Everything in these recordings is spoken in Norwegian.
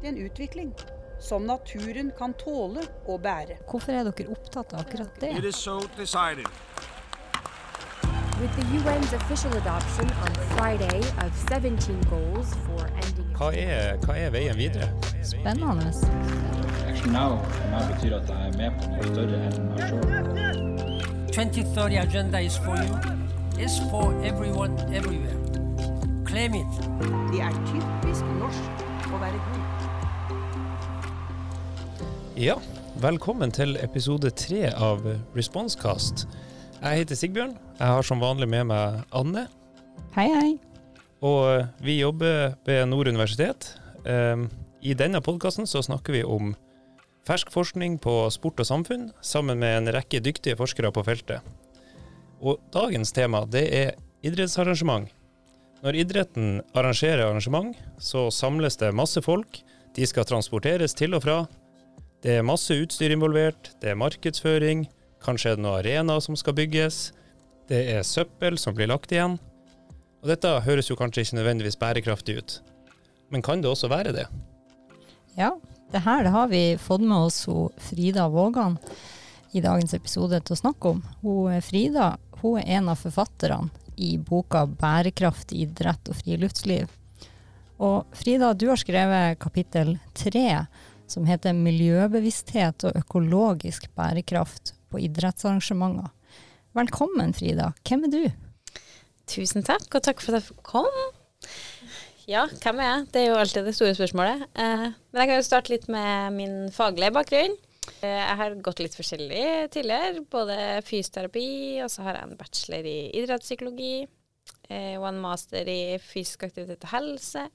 Det er en utvikling som naturen kan tåle og bære. Hvorfor er dere opptatt av akkurat det? It is so decided. With the UN's official adoption on Friday of 17 goals for ending Hva er, hva er veien videre? Spennende. Action Now for meg betyr at jeg er med på noe større enn meg sjøl. 2030 agenda is for you. It's for everyone, everywhere. Claim it. Det er typisk norsk å være god. Ja, velkommen til episode tre av Responsecast. Jeg heter Sigbjørn. Jeg har som vanlig med meg Anne. Hei, hei. Og vi jobber ved Nord universitet. Um, I denne podkasten så snakker vi om fersk forskning på sport og samfunn, sammen med en rekke dyktige forskere på feltet. Og dagens tema det er idrettsarrangement. Når idretten arrangerer arrangement, så samles det masse folk. De skal transporteres til og fra. Det er masse utstyr involvert, det er markedsføring, kanskje er det noen arenaer som skal bygges. Det er søppel som blir lagt igjen. Og dette høres jo kanskje ikke nødvendigvis bærekraftig ut. Men kan det også være det? Ja, det her det har vi fått med oss hun Frida Vågan i dagens episode til å snakke om. Hun, eh, Frida hun er en av forfatterne i boka 'Bærekraft, idrett og friluftsliv'. Og Frida, du har skrevet kapittel tre, som heter 'Miljøbevissthet og økologisk bærekraft på idrettsarrangementer'. Velkommen, Frida. Hvem er du? Tusen takk, og takk for at jeg kom. Ja, hvem er jeg? Det er jo alltid det store spørsmålet. Eh, men jeg kan jo starte litt med min faglige bakgrunn. Eh, jeg har gått litt forskjellig tidligere, både fysioterapi, og så har jeg en bachelor i idrettspsykologi, eh, og en master i fysisk aktivitet og helse,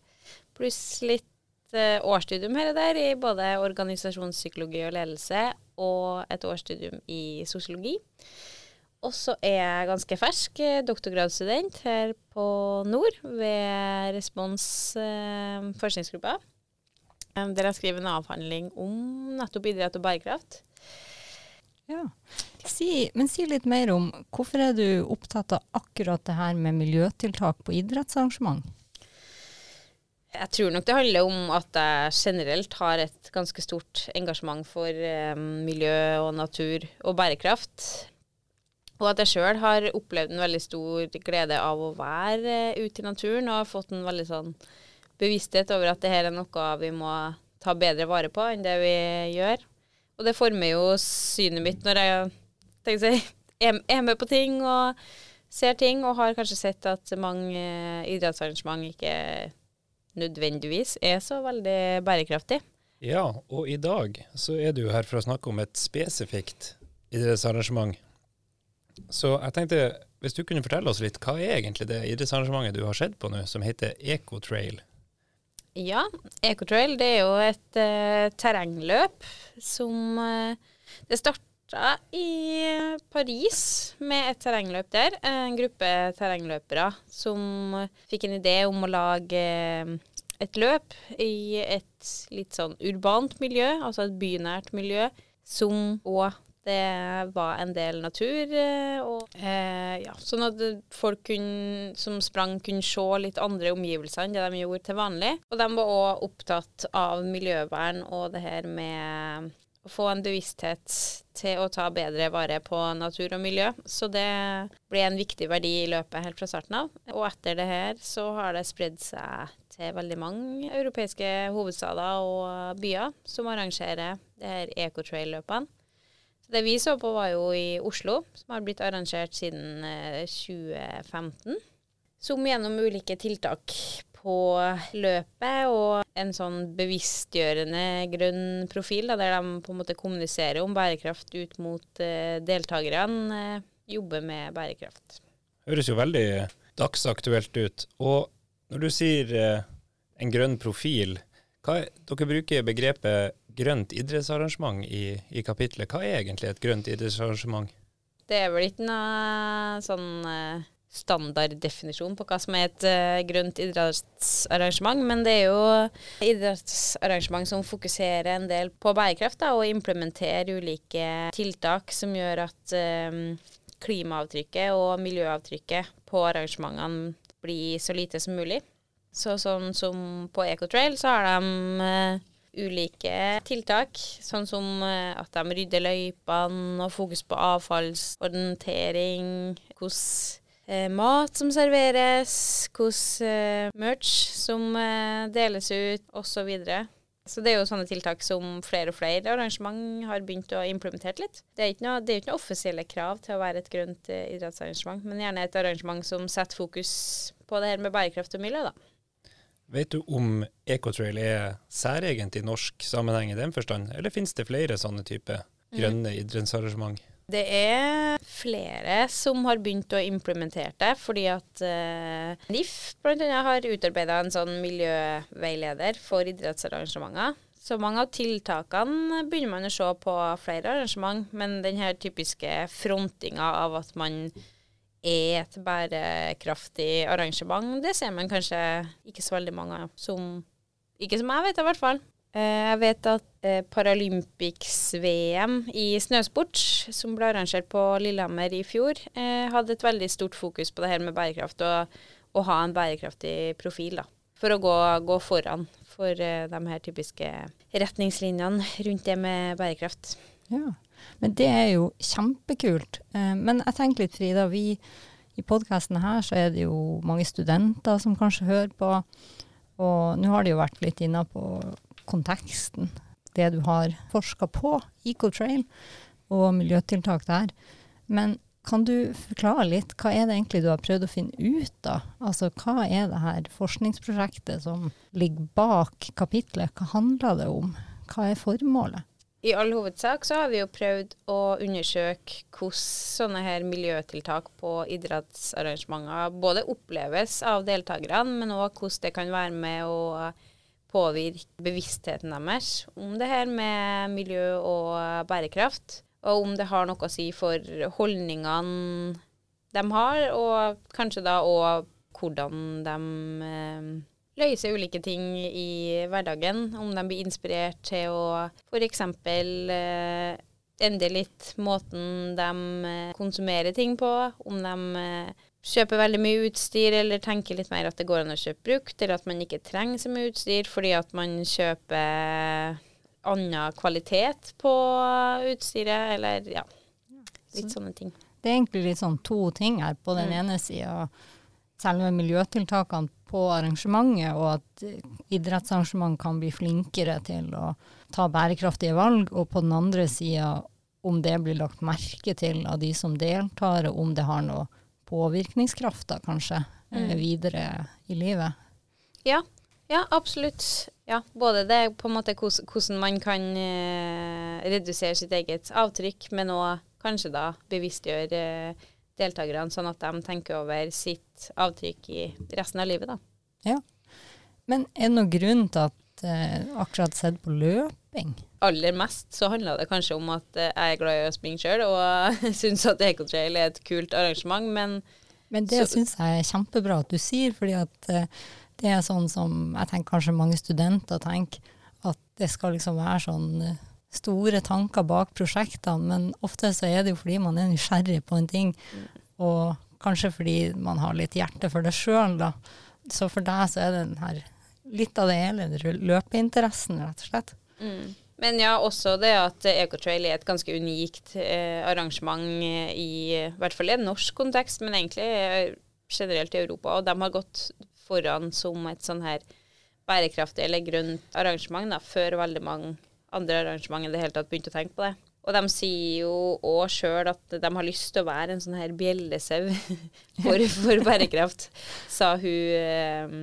pluss litt eh, årsstudium her og der i både organisasjonspsykologi og ledelse, og et årsstudium i sosiologi. Og så er jeg ganske fersk doktorgradsstudent her på Nord ved Respons eh, forskningsgruppa. Eh, Der jeg skriver en avhandling om nettopp idrett og bærekraft. Ja. Si, men si litt mer om hvorfor er du opptatt av akkurat det her med miljøtiltak på idrettsarrangement? Jeg tror nok det handler om at jeg generelt har et ganske stort engasjement for eh, miljø og natur og bærekraft. Og at jeg sjøl har opplevd en veldig stor glede av å være eh, ute i naturen, og har fått en veldig sånn bevissthet over at det her er noe vi må ta bedre vare på enn det vi gjør. Og det former jo synet mitt når jeg si, er med på ting og ser ting, og har kanskje sett at mange eh, idrettsarrangement ikke nødvendigvis er så veldig bærekraftig. Ja, og i dag så er du her for å snakke om et spesifikt idrettsarrangement. Så jeg tenkte, hvis du kunne fortelle oss litt, hva er egentlig det idrettsarrangementet du har sett på nå, som heter Ecotrail? Ja, Ecotrail det er jo et eh, terrengløp som eh, Det starta i Paris med et terrengløp der. En gruppe terrengløpere som fikk en idé om å lage eh, et løp i et litt sånn urbant miljø, altså et bynært miljø, som òg det var en del natur, eh, og, eh, ja, sånn at folk kunne, som sprang kunne se litt andre omgivelser enn det de gjorde til vanlig. Og de var òg opptatt av miljøvern og det her med å få en bevissthet til å ta bedre vare på natur og miljø. Så det ble en viktig verdi i løpet helt fra starten av. Og etter det her så har det spredd seg til veldig mange europeiske hovedstader og byer som arrangerer det her ecotrail-løpene. Det vi så på var jo i Oslo, som har blitt arrangert siden eh, 2015. Som gjennom ulike tiltak på løpet og en sånn bevisstgjørende grønn profil, da, der de på en måte kommuniserer om bærekraft ut mot eh, deltakerne, eh, jobber med bærekraft. Høres jo veldig dagsaktuelt ut. Og når du sier eh, en grønn profil, hva er, dere bruker begrepet grønt idrettsarrangement i, i kapitlet. Hva er egentlig et grønt idrettsarrangement? Det er vel ikke noe sånn eh, standarddefinisjon på hva som er et eh, grønt idrettsarrangement, men det er jo idrettsarrangement som fokuserer en del på bærekraft da, og implementerer ulike tiltak som gjør at um, klimaavtrykket og miljøavtrykket på arrangementene blir så lite som mulig. Så sånn som på Ecotrail så har de eh, ulike tiltak, sånn som eh, at de rydder løypene og fokus på avfallsorientering, hvordan eh, mat som serveres, hvordan eh, merch som deles ut, osv. Så, det er jo sånne tiltak som flere og flere arrangement har begynt å implementere litt. Det er ikke det er ikke noe offisielle krav til å være et grønt idrettsarrangement, men gjerne et arrangement som setter fokus på det her med bærekraft og miljø, da. Vet du om Ecotrail er særegent i norsk sammenheng i den forstand, eller finnes det flere sånne type grønne idrettsarrangement? Det er flere som har begynt å implementere det, fordi at eh, NIF bl.a. har utarbeida en sånn miljøveileder for idrettsarrangementer. Så mange av tiltakene begynner man å se på flere arrangement, men den her typiske frontinga av at man er et bærekraftig arrangement, det ser man kanskje ikke så veldig mange av. Som, ikke som jeg vet, i hvert fall. Eh, Jeg vet at eh, Paralympics-VM i snøsport, som ble arrangert på Lillehammer i fjor, eh, hadde et veldig stort fokus på det her med bærekraft og å ha en bærekraftig profil. da, For å gå, gå foran for de her typiske retningslinjene rundt det med bærekraft. Ja, men det er jo kjempekult. Eh, Men jeg tenker litt, Frida, vi i podkasten her så er det jo mange studenter som kanskje hører på. Og nå har det jo vært litt inne på konteksten, det du har forska på, Ecotrail og miljøtiltak der. Men kan du forklare litt, hva er det egentlig du har prøvd å finne ut av? Altså hva er det her forskningsprosjektet som ligger bak kapitlet? Hva handler det om? Hva er formålet? I all hovedsak så har vi jo prøvd å undersøke hvordan sånne her miljøtiltak på idrettsarrangementer både oppleves av deltakerne, men òg hvordan det kan være med å påvirke bevisstheten deres om det her med miljø og bærekraft. Og om det har noe å si for holdningene de har, og kanskje da òg hvordan de eh, løser ulike ting i hverdagen. Om de blir inspirert til å f.eks. Eh, endre litt måten de eh, konsumerer ting på. Om de eh, kjøper veldig mye utstyr, eller tenker litt mer at det går an å kjøpe brukt, eller at man ikke trenger så mye utstyr fordi at man kjøper annen kvalitet på utstyret, eller ja, litt sånne ting. Det er egentlig litt sånn to ting her. På den Mm. ene sida selve miljøtiltakene på arrangementet, og at idrettsarrangement kan bli flinkere til å ta bærekraftige valg. Og på den andre sida om det blir lagt merke til av de som deltar, og om det har noe påvirkningskraft da, kanskje eh, Mm. videre i livet. Ja, ja absolutt. Ja, både det på en måte hvordan man kan eh, redusere sitt eget avtrykk, men òg kanskje da bevisstgjøre eh, deltakerne, sånn at de tenker over sitt avtrykk i resten av livet. da. Men er det noen grunn til at eh, akkurat sett på løping Aller mest så handler det kanskje om at eh, jeg er glad i å springe sjøl, og syns at Ecotrail er et kult arrangement, men Men det syns jeg er kjempebra at du sier, fordi at eh, det er sånn som jeg tenker kanskje mange studenter tenker, at det skal liksom være sånn eh, store tanker bak prosjektene, men ofte så er det jo fordi man er nysgjerrig på en ting, og kanskje fordi man har litt hjerte for det sjøl, da. Så for deg så er det den her litt av det hele, løpeinteressen, rett og slett. Mm. Men ja, også det at Ecotrail er et ganske unikt eh, arrangement eh, i, i hvert fall i en norsk kontekst, men egentlig eh, generelt i Europa. Og de har gått foran som et sånn her bærekraftig eller grønt arrangement da, før veldig mange andre arrangement i det hele tatt begynte å tenke på det. Og de sier jo òg sjøl at de har lyst til å være en sånn her bjellesau for, for bærekraft, sa hun eh,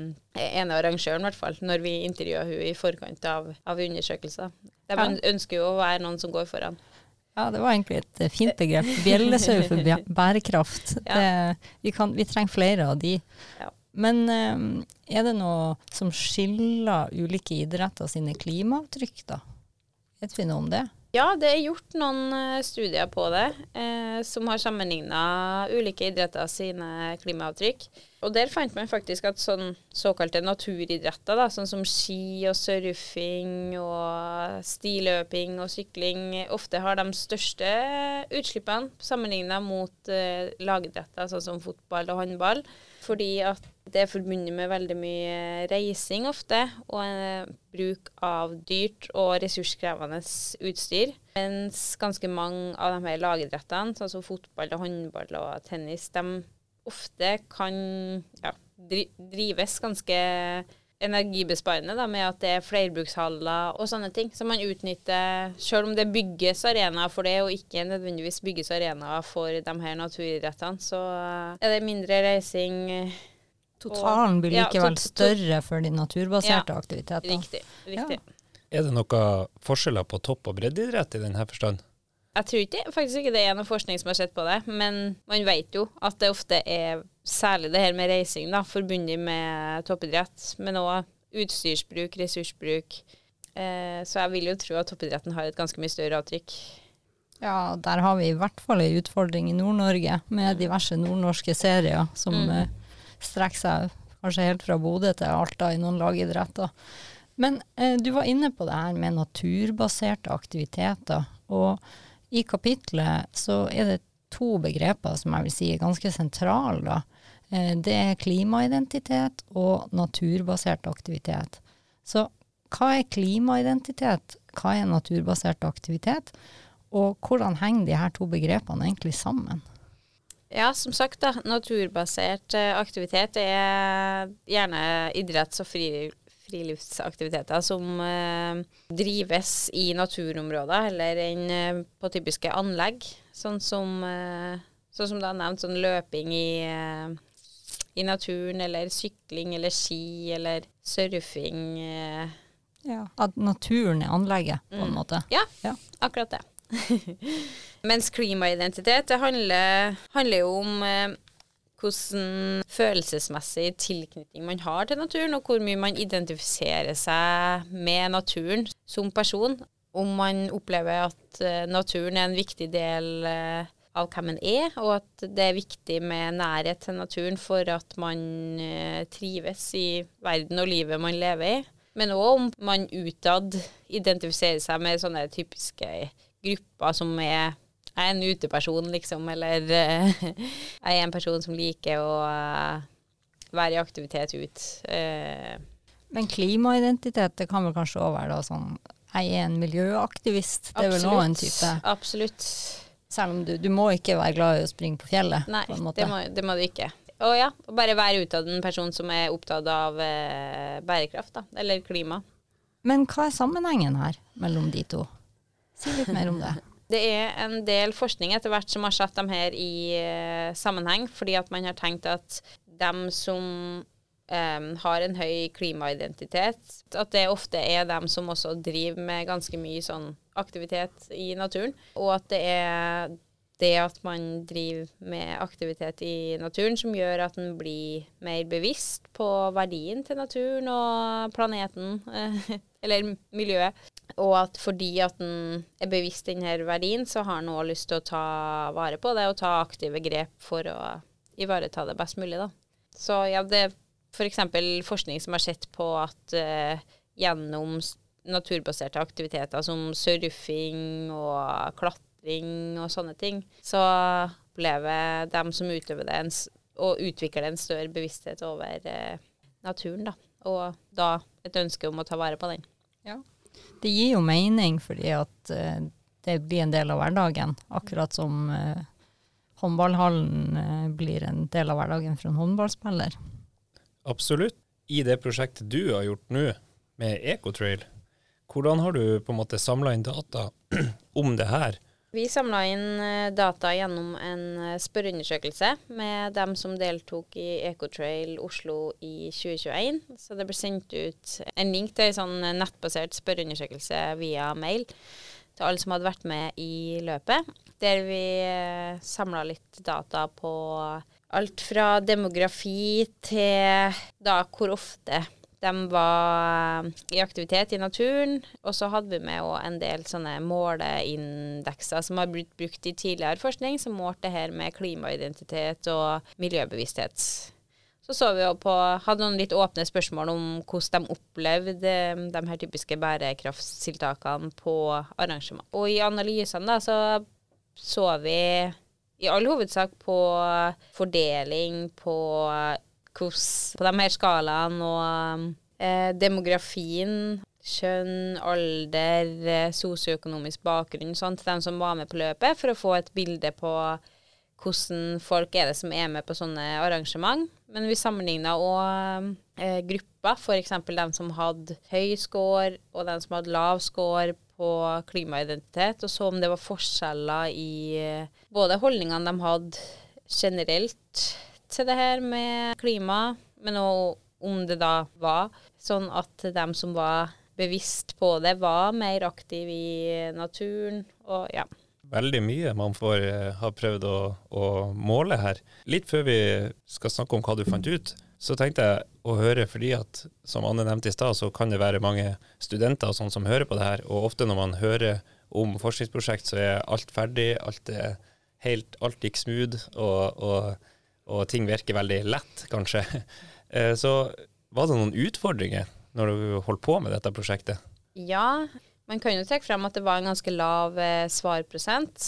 ene arrangøren, i hvert fall, når vi intervjua hun i forkant av, av undersøkelser. De Ja. ønsker jo å være noen som går foran. Ja, det var egentlig et eh, fint begrep. Bjellesau for bærekraft. Ja. Det, vi, kan, vi trenger flere av de. Ja. Men eh, er det noe som skiller ulike idretter sine klimaavtrykk, da? Vet vi noe om det? Ja, det er gjort noen eh, studier på det, eh, som har sammenligna ulike idretter sine klimaavtrykk. Og der fant man faktisk at sånn såkalte naturidretter, da, sånn som ski og surfing og stiløping og sykling, ofte har de største utslippene sammenligna mot eh, lagidretter, sånn som fotball og håndball. Fordi at det er forbundet med veldig mye reising ofte, og eh, bruk av dyrt og ressurskrevende utstyr. Mens ganske mange av de her lagidrettene, sånn som fotball og håndball og tennis, de ofte kan ja, dri drives ganske energibesparende da, med at det er flerbrukshaller og sånne ting. Så man utnytter, selv om det bygges arenaer for det, og ikke nødvendigvis bygges arenaer for de her naturidrettene, så er det mindre reising. Totalen blir Ja, likevel større for de naturbaserte aktivitetene. Riktig. riktig. Er det noen forskjeller på topp- og breddeidrett i denne forstand? Jeg tror ikke, faktisk ikke det er noe forskning som har sett på det, men man vet jo at det ofte er særlig det her med reising da, forbundet med toppidrett, men òg utstyrsbruk, ressursbruk. Eh, så jeg vil jo tro at toppidretten har et ganske mye større avtrykk. Ja, der har vi i hvert fall ei utfordring i Nord-Norge med diverse nordnorske serier som Mm. eh, strekker seg kanskje helt fra Bodø til Alta i noen lagidretter. Men eh, du var inne på det her med naturbaserte aktiviteter, og i kapitlet så er det to begreper som jeg vil si er ganske sentrale. Eh, det er klimaidentitet og naturbasert aktivitet. Så hva er klimaidentitet, hva er naturbasert aktivitet, og hvordan henger de her to begrepene egentlig sammen? Ja, som sagt, da, naturbasert eh, aktivitet er gjerne idretts- og friluftsaktiviteter som eh, drives i naturområder eller enn eh, på typiske anlegg. Sånn som, eh, sånn som du har nevnt, sånn løping i, eh, i naturen, eller sykling eller ski eller surfing. Ja, At naturen er anlegget, på en Mm. måte. Ja, Ja. akkurat det. Mens klimaidentitet det handler, handler jo om eh, hvordan følelsesmessig tilknytning man har til naturen, og hvor mye man identifiserer seg med naturen som person. Om man opplever at eh, naturen er en viktig del eh, av hvem man er, og at det er viktig med nærhet til naturen for at man eh, trives i verden og livet man lever i. Men òg om man utad identifiserer seg med sånne typiske grupper som er jeg er en uteperson, liksom, eller eh, jeg er en person som liker å eh, være i aktivitet ut. Eh, Men klimaidentitet, det kan vel kanskje òg være da sånn Jeg er en miljøaktivist. Det er vel òg en type Absolutt. Selv om du, du må ikke være glad i å springe på fjellet, Nei, på det må, det må du ikke. Og ja, og bare være utad en person som er opptatt av eh, bærekraft, da, eller klima. Men hva er sammenhengen her mellom de to? Si litt mer om det. Det er en del forskning etter hvert som har satt dem her i eh, sammenheng, fordi at man har tenkt at dem som eh, har en høy klimaidentitet, at det ofte er dem som også driver med ganske mye sånn aktivitet i naturen, og at det er det at man driver med aktivitet i naturen som gjør at en blir mer bevisst på verdien til naturen og planeten, eh, eller miljøet. Og at fordi at en er bevisst denne verdien, så har en òg lyst til å ta vare på det og ta aktive grep for å ivareta det best mulig. Da. Så ja, det er f.eks. forskning som har sett på at uh, gjennom naturbaserte aktiviteter som surfing og klatring og sånne ting, så opplever de som utøver det, en, og utvikler en større bevissthet over eh, naturen. Da. Og da et ønske om å ta vare på den. Ja. Det gir jo mening fordi at eh, det blir en del av hverdagen, akkurat som eh, håndballhallen eh, blir en del av hverdagen for en håndballspiller. Absolutt. I det prosjektet du har gjort nå, med Ecotrail, hvordan har du på en måte samla inn data om det her? Vi samla inn eh, data gjennom en eh, spørreundersøkelse med dem som deltok i Ecotrail Oslo i 2021. Så det ble sendt ut en link til en sånn eh, nettbasert spørreundersøkelse via mail til alle som hadde vært med i løpet. Der vi samla litt data på alt fra demografi til da hvor ofte de var i aktivitet i naturen. Og så hadde vi med en del sånne måleindekser som har blitt brukt i tidligere forskning, som målte det her med klimaidentitet og miljøbevissthet. Så så vi på, hadde noen litt åpne spørsmål om hvordan de opplevde de her typiske bærekraftstiltakene på arrangement. Og i analysene da, så så vi i all hovedsak på fordeling på hvordan på de her skalaene og eh, demografien, kjønn, alder, eh, sosioøkonomisk bakgrunn sånn, til dem som var med på løpet, for å få et bilde på hvordan folk er det som er med på sånne arrangement. Men vi sammenligna òg eh, grupper, f.eks. dem som hadde høy score, og dem som hadde lav score på klimaidentitet, og så om det var forskjeller i eh, både holdningene de hadde generelt til det her med klima, men òg om det da var sånn at dem som var bevisst på det, var mer aktive i naturen, og ja. Veldig mye man får eh, ha prøvd å, å måle her. Litt før vi skal snakke om hva du fant ut, så tenkte jeg å høre, fordi at som Anne nevnte i stad, så kan det være mange studenter og sånn som hører på det her, og ofte når man hører om forskningsprosjekt, så er alt ferdig, alt er helt, alt gikk smooth, og, og, og ting virker veldig lett, kanskje. Eh, Så var det noen utfordringer når du holdt på med dette prosjektet? Ja, man kan jo trekke frem at det var en ganske lav eh, svarprosent.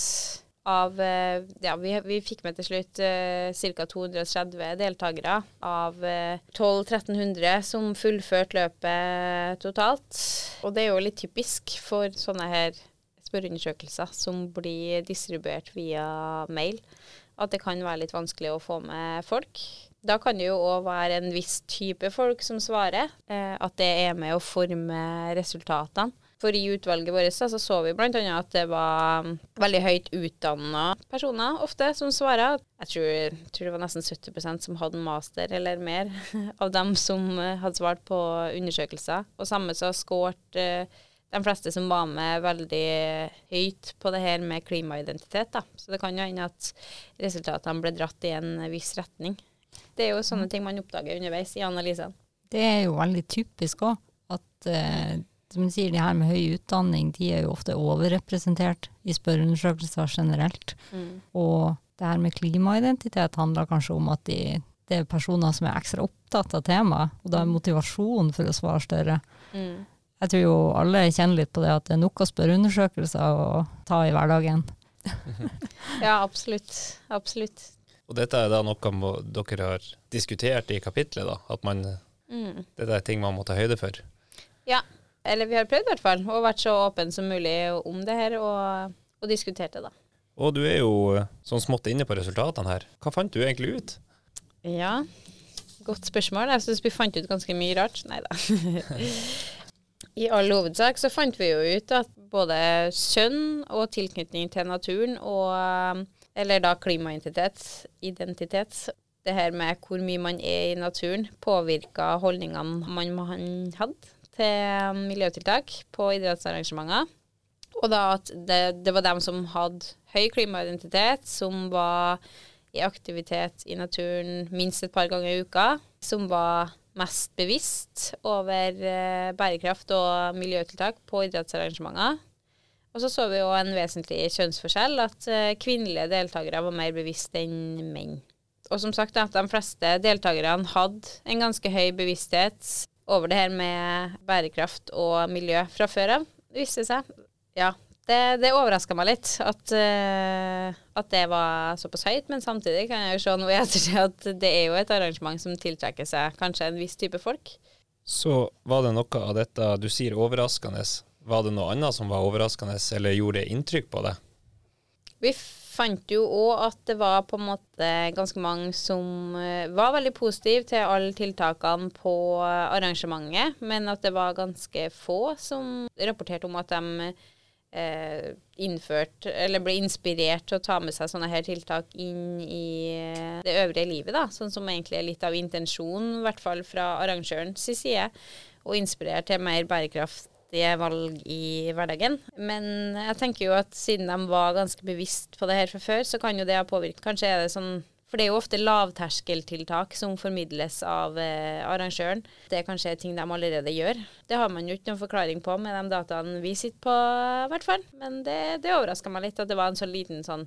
Av, eh, ja, vi, vi fikk med til slutt eh, ca. 230 deltakere av eh, 1200-1300 som fullførte løpet totalt. Og det er jo litt typisk for sånne her spørreundersøkelser som blir distribuert via mail, at det kan være litt vanskelig å få med folk. Da kan det jo òg være en viss type folk som svarer, eh, at det er med å forme resultatene. For i utvalget vårt så, så vi bl.a. at det var veldig høyt utdanna personer ofte som svarer. Jeg tror, tror det var nesten 70% som hadde master eller mer av dem som eh, hadde svart på undersøkelser. Og samme så skåret eh, de fleste som var med, veldig høyt på det her med klimaidentitet. Da. Så det kan jo hende at resultatene ble dratt i en viss retning. Det er jo sånne ting man oppdager underveis i analysene. Det er jo veldig typisk òg, at eh, som du sier, de her med høy utdanning, de er jo ofte overrepresentert i spørreundersøkelser generelt. Og det her med klimaidentitet handler kanskje om at de, det er personer som er ekstra opptatt av temaet, og da er motivasjonen for å svare større. Mm. Jeg tror jo alle kjenner litt på det at det er nok å spørre undersøkelser å ta i hverdagen. Ja, absolutt. Absolutt. Og dette er da noe dere har diskutert i kapitlet, da? At man, Mm. dette er ting man må ta høyde for? Ja. Eller vi har prøvd i hvert fall, og vært så åpen som mulig om det her, og, og diskutert det, da. Og du er jo eh, sånn smått inne på resultatene her. Hva fant du egentlig ut? Ja, godt spørsmål. Jeg syns vi fant ut ganske mye rart. Nei da. I all hovedsak så fant vi jo ut at både kjønn og tilknytning til naturen og Eller da klimaidentitet, identitet. Det her med hvor mye man er i naturen, påvirka holdningene man, hadde til miljøtiltak på idrettsarrangementer. Og da at det, det var dem som hadde høy klimaidentitet, som var i aktivitet i naturen minst et par ganger i uka, som var mest bevisst over eh, bærekraft og miljøtiltak på idrettsarrangementer. Og så så vi jo en vesentlig kjønnsforskjell, at eh, kvinnelige deltakere var mer bevisst enn menn. Og som sagt, at de fleste deltakerne hadde en ganske høy bevissthet over det her med bærekraft og miljø fra før av, viste seg. Ja, det, det overraska meg litt at, uh, at det var såpass høyt, men samtidig kan jeg jo se nå i ettertid at det er jo et arrangement som tiltrekker seg kanskje en viss type folk. Så var det noe av dette du sier overraskende. Var det noe annet som var overraskende, eller gjorde det inntrykk på deg? Vi fant jo òg at det var på en måte ganske mange som eh, var veldig positive til alle tiltakene på arrangementet, men at det var ganske få som rapporterte om at de eh, innført, eller ble inspirert til å ta med seg sånne her tiltak inn i eh, det øvrige livet, da. Sånn som egentlig er litt av intensjonen, i hvert fall fra arrangørens side, Og inspirere til mer bærekraftige valg i hverdagen. Men jeg tenker jo at siden de var ganske bevisst på det her fra før, så kan jo det ha påvirket. Kanskje er det sånn for det er jo ofte lavterskeltiltak som formidles av eh, arrangøren. Det er kanskje ting de allerede gjør. Det har man jo ikke noen forklaring på med de dataene vi sitter på, i hvert fall. Men det, det overraska meg litt at det var en så liten sånn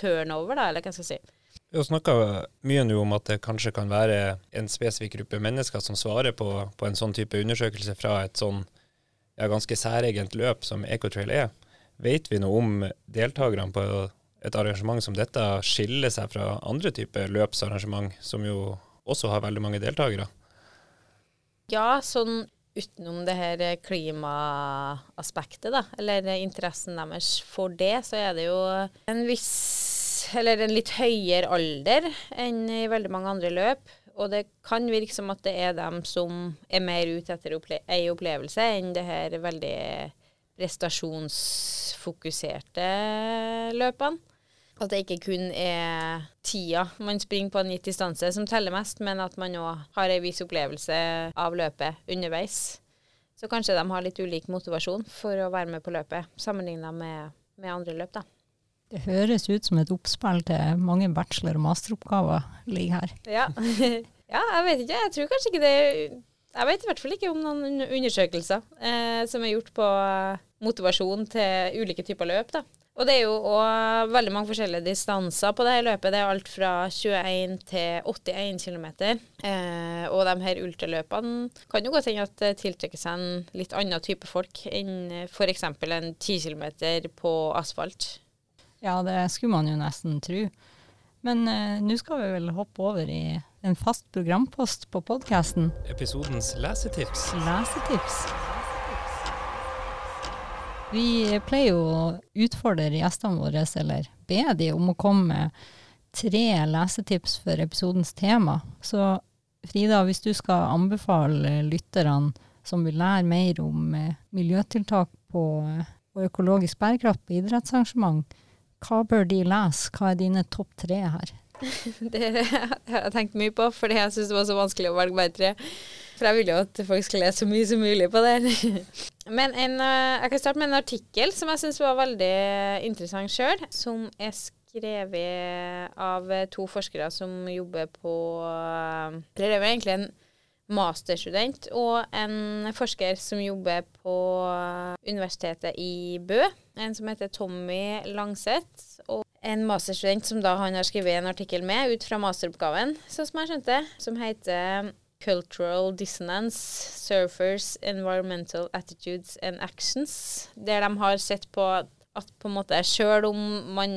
turnover, da, eller hva skal jeg si. Vi har snakka mye nå om at det kanskje kan være en spesifikk gruppe mennesker som svarer på, på en sånn type undersøkelse fra et sånn ja, ganske særegent løp som Ecotrail er. Vet vi noe om deltakerne på et arrangement som dette skiller seg fra andre typer løpsarrangement, som jo også har veldig mange deltakere. Ja, sånn utenom det her klimaaspektet, da, eller interessen deres for det, så er det jo en viss, eller en litt høyere alder enn i veldig mange andre løp. Og det kan virke som at det er dem som er mer ute etter opple ei opplevelse enn det her veldig prestasjonsfokuserte løpene. At det ikke kun er tida man springer på en gitt distanse som teller mest, men at man òg har ei viss opplevelse av løpet underveis. Så kanskje de har litt ulik motivasjon for å være med på løpet, sammenligna med, med andre løp, da. Det høres ut som et oppspill til mange bachelor- og masteroppgaver ligger her. Ja. ja, jeg vet ikke. Jeg tror kanskje ikke det Jeg vet i hvert fall ikke om noen undersøkelser eh, som er gjort på motivasjon til ulike typer løp, da. Og det er jo òg veldig mange forskjellige distanser på det her løpet. Det er alt fra 21 til 81 km. Eh, og de her ultraløpene kan jo godt hende at det tiltrekker seg en litt annen type folk enn f.eks. en 10 km på asfalt. Ja, det skulle man jo nesten tro. Men eh, nå skal vi vel hoppe over i en fast programpost på podkasten. Episodens lesetips. Lesetips. Vi pleier jo å utfordre gjestene våre, eller be de om å komme med tre lesetips for episodens tema. Så Frida, hvis du skal anbefale lytterne som vil lære mer om eh, miljøtiltak på, eh, og økologisk bærekraft på idrettsarrangement, hva bør de lese? Hva er dine topp tre her? Det har jeg tenkt mye på, fordi jeg syns det var så vanskelig å velge bare tre. For jeg vil jo at folk skal lese så mye som mulig på det. Men en, eh, jeg kan starte med en artikkel som jeg syns var veldig interessant sjøl. Som er skrevet av to forskere som jobber på eh, Eller det jo egentlig en masterstudent og en forsker som jobber på Universitetet i Bø. En som heter Tommy Langseth. Og en masterstudent som da han har skrevet en artikkel med ut fra masteroppgaven, sånn som jeg skjønte, som heter Cultural Dissonance, Surfers, Environmental Attitudes and Actions. Der de har sett på at på en måte sjøl om man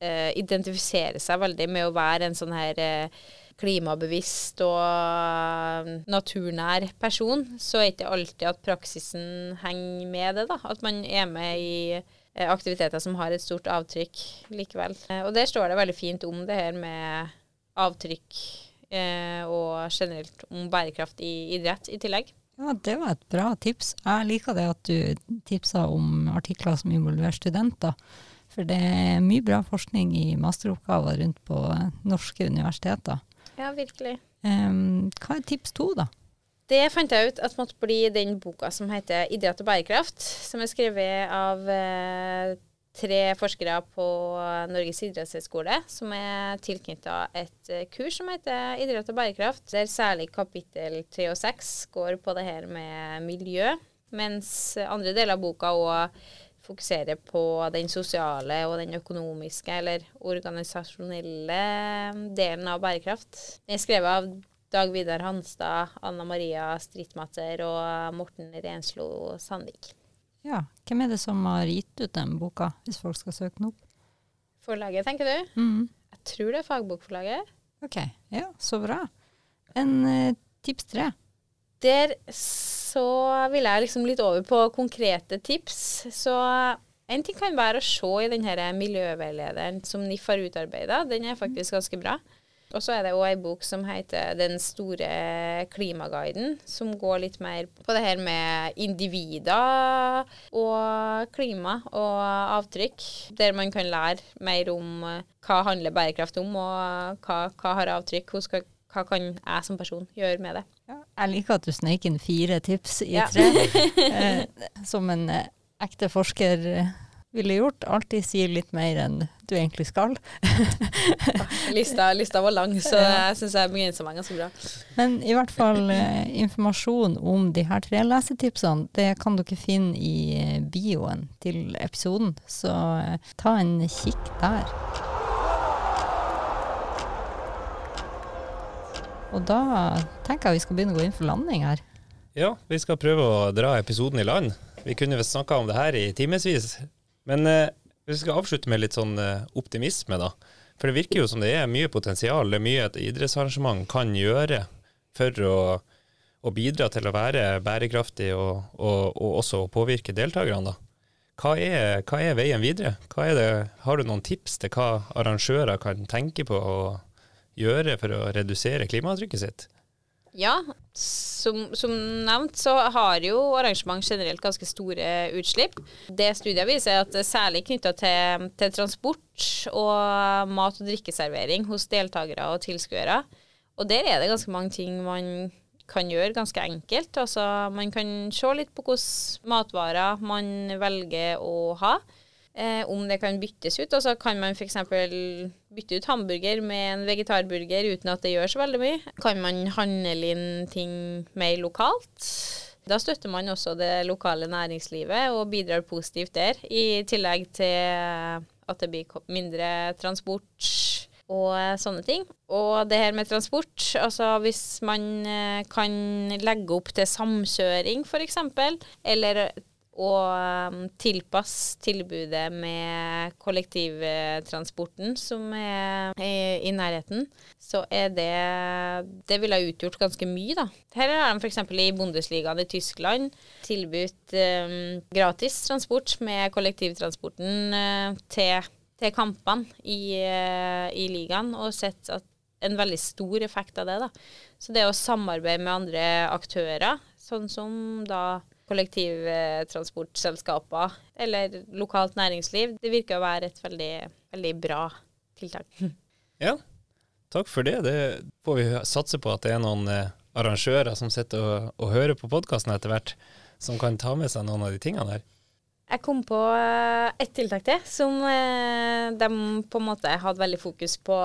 eh, identifiserer seg veldig med å være en sånn her eh, klimabevisst og eh, naturnær person, så er det ikke alltid at praksisen henger med det. da, At man er med i eh, aktiviteter som har et stort avtrykk likevel. Eh, Og der står det veldig fint om det her med avtrykk eh, og generelt om bærekraft i idrett i tillegg. Ja, det var et bra tips. Jeg liker det at du tipsa om artikler som involverer studenter. For det er mye bra forskning i masteroppgaver rundt på norske universiteter. Ja, virkelig. Em, hva er tips to, da? Det fant jeg ut at måtte bli den boka som heter 'Idrett og bærekraft', som er skrevet av eh, tre forskere på Norges idrettshøgskole, som er tilknytta et eh, kurs som heter 'Idrett og bærekraft', der særlig kapittel 3 og 6 går på det her med miljø, mens andre deler av boka òg fokuserer på den sosiale og den økonomiske eller organisasjonelle delen av bærekraft. Den er skrevet av Dag Vidar Hanstad, Anna Maria Strittmatter og Morten Renslo Sandvik. Ja, hvem er det som har gitt ut den boka, hvis folk skal søke den opp? Forlaget, tenker du? Mm. Jeg tror det er fagbokforlaget. Ok, ja, så bra. En eh, tips tre. Der så vil jeg liksom litt over på konkrete tips. Så en ting kan være å se i denne miljøveilederen som NIF har utarbeida. Den er faktisk ganske bra. Og så er det òg ei bok som heter Den store klimaguiden, som går litt mer på det her med individer og klima og avtrykk. Der man kan lære mer om hva handler bærekraft om, og hva, hva har avtrykk. Hva, hva kan jeg som person gjøre med det. Jeg liker at du sneik inn fire tips i tre, eh, som en eh, ekte forsker eh, ville gjort. Alltid sier litt mer enn du egentlig skal. Lista, lista var lang, så jeg syns jeg begrenser meg ganske bra. Men i hvert fall eh, informasjon om de her tre lesetipsene, det kan dere finne i eh, bioen til episoden, så eh, ta en kikk der. Og da tenker jeg vi skal begynne å gå inn for landing her. Ja, vi skal prøve å dra episoden i land. Vi kunne visst snakka om det her i timevis. Men eh, vi skal avslutte med litt sånn eh, optimisme, da. For det virker jo som det er mye potensial, det er mye et idrettsarrangement kan gjøre for å, å bidra til å være bærekraftig og, og, og også påvirke deltakerne. da. Hva er, hva er veien videre? Er det, har du noen tips til hva arrangører kan tenke på å gjøre for å redusere klimaavtrykket sitt? Ja, som, som nevnt så har jo arrangement generelt ganske store utslipp. Det studiet viser er at særlig knytta til, til transport og mat- og drikkeservering hos deltakere og tilskuere. Og der er det ganske mange ting man kan gjøre ganske enkelt. Altså, man kan se litt på hvilke matvarer man velger å ha. Eh, om det kan byttes ut. Altså kan man f.eks. bytte ut hamburger med en vegetarburger uten at det gjør så veldig mye. Kan man handle inn ting mer lokalt? Da støtter man også det lokale næringslivet og bidrar positivt der, i tillegg til at det blir mindre transport og sånne ting. Og det her med transport, altså hvis man eh, kan legge opp til samkjøring f.eks., eller å tilpass tilpasse tilbudet med kollektivtransporten som er i nærheten, så er det Det ville ha utgjort ganske mye, da. Her har de f.eks. i Bundesligaen i Tyskland tilbudt um, gratis transport med kollektivtransporten uh, til, til kampene i, uh, i ligaen, og sett at en veldig stor effekt av det. da. Så det å samarbeide med andre aktører, sånn som da kollektivtransportselskaper eller lokalt næringsliv, det virker å være et veldig, veldig bra tiltak. Ja, takk for det. Det får vi satse på at det er noen eh, arrangører som sitter og, og hører på podkasten etter hvert, som kan ta med seg noen av de tingene der. Jeg kom på ett et tiltak til som eh, de på en måte hadde veldig fokus på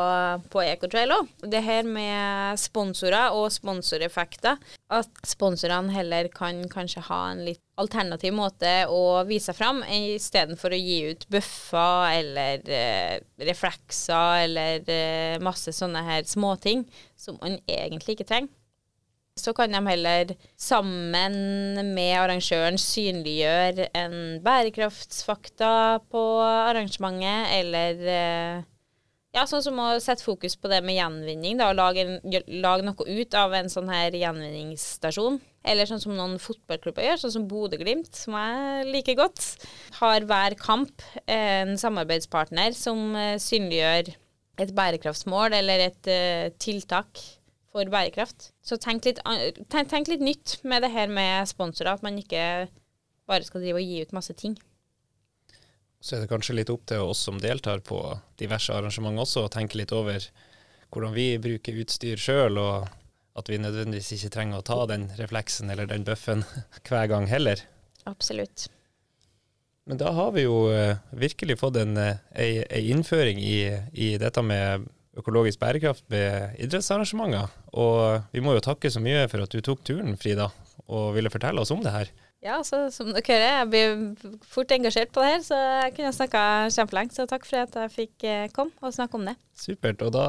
på Ecotrail òg. Det her med sponsorer og sponsoreffekter. At sponsorene heller kan kanskje ha en litt alternativ måte å vise seg fram, istedenfor å gi ut bøffer eller eh, reflekser eller eh, masse sånne her småting som man egentlig ikke trenger. Så kan de heller sammen med arrangøren synliggjøre en bærekraftsfakta på arrangementet, eller eh, ja, sånn som å sette fokus på det med gjenvinning, da, og lage, en, lage noe ut av en sånn her gjenvinningsstasjon. Eller sånn som noen fotballklubber gjør, sånn som Bodø-Glimt, som jeg liker godt. Har hver kamp en samarbeidspartner som eh, synliggjør et bærekraftsmål eller et uh, tiltak for bærekraft. Så tenk litt, tenk, tenk litt nytt med det her med sponsorer, at man ikke bare skal drive og gi ut masse ting. Så er det kanskje litt opp til oss som deltar på diverse arrangement også, å tenke litt over hvordan vi bruker utstyr sjøl, og at vi nødvendigvis ikke trenger å ta den refleksen eller den bøffen hver gang heller. Absolutt. Men da har vi jo eh, virkelig fått en, eh, innføring i, i dette med økologisk bærekraft ved idrettsarrangementer. Og vi må jo takke så mye for at du tok turen, Frida, og ville fortelle oss om det her. Ja, så som dere hører, jeg blir fort engasjert på det her, så jeg kunne snakka kjempelenge. Så takk for at jeg fikk eh, komme og snakke om det. Supert. Og da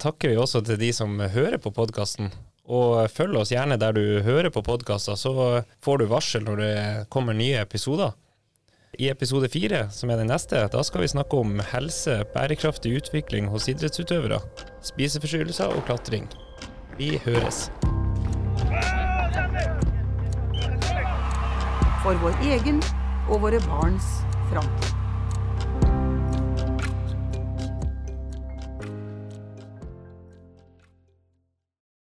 takker vi også til de som hører på podkasten. Og følg oss gjerne der du hører på podkaster, så får du varsel når det kommer nye episoder. I episode fire, som er den neste, da skal vi snakke om helse, bærekraftig utvikling hos idrettsutøvere, spiseforstyrrelser og klatring. Vi høres. For vår egen og våre barns framtid.